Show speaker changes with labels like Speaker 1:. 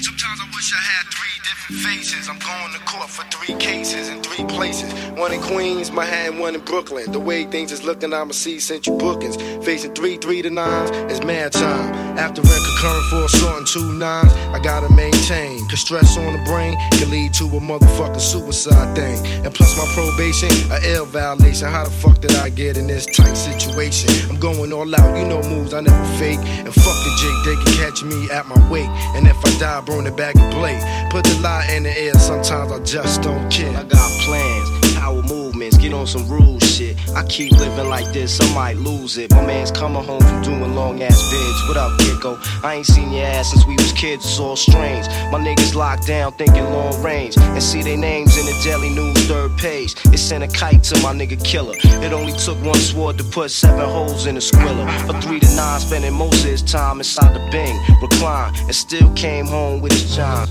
Speaker 1: Sometimes I wish I had three different faces. I'm going to court for three cases in three places. One in Queens, Manhattan, one in Brooklyn. The way things is looking, I'ma see central bookings. Facing three, three to nines, it's mad time. After rent concurrent for assaulting two nines, I gotta maintain. Cause stress on the brain can lead to a motherfucking suicide thing. And plus my probation, a L violation. How the fuck did I get in this tight situation? I'm going all out, you know moves I never fake. And fuck the Jake, can catch me at my weight. And if I die, burn the bag of blade. Put the lie in the air, sometimes I just don't care.
Speaker 2: I got plans, on some rules shit. I keep living like this, I might lose it. My man's coming home from doing long ass bids. What up, Gecko? I ain't seen your ass since we was kids, it's all strange. My niggas locked down, thinking long range. And see their names in the Daily News third page. It sent a kite to my nigga killer. It only took one sword to put seven holes in a squiller. A three to nine, spending most of his time inside the bing, recline, and still came home with his chime.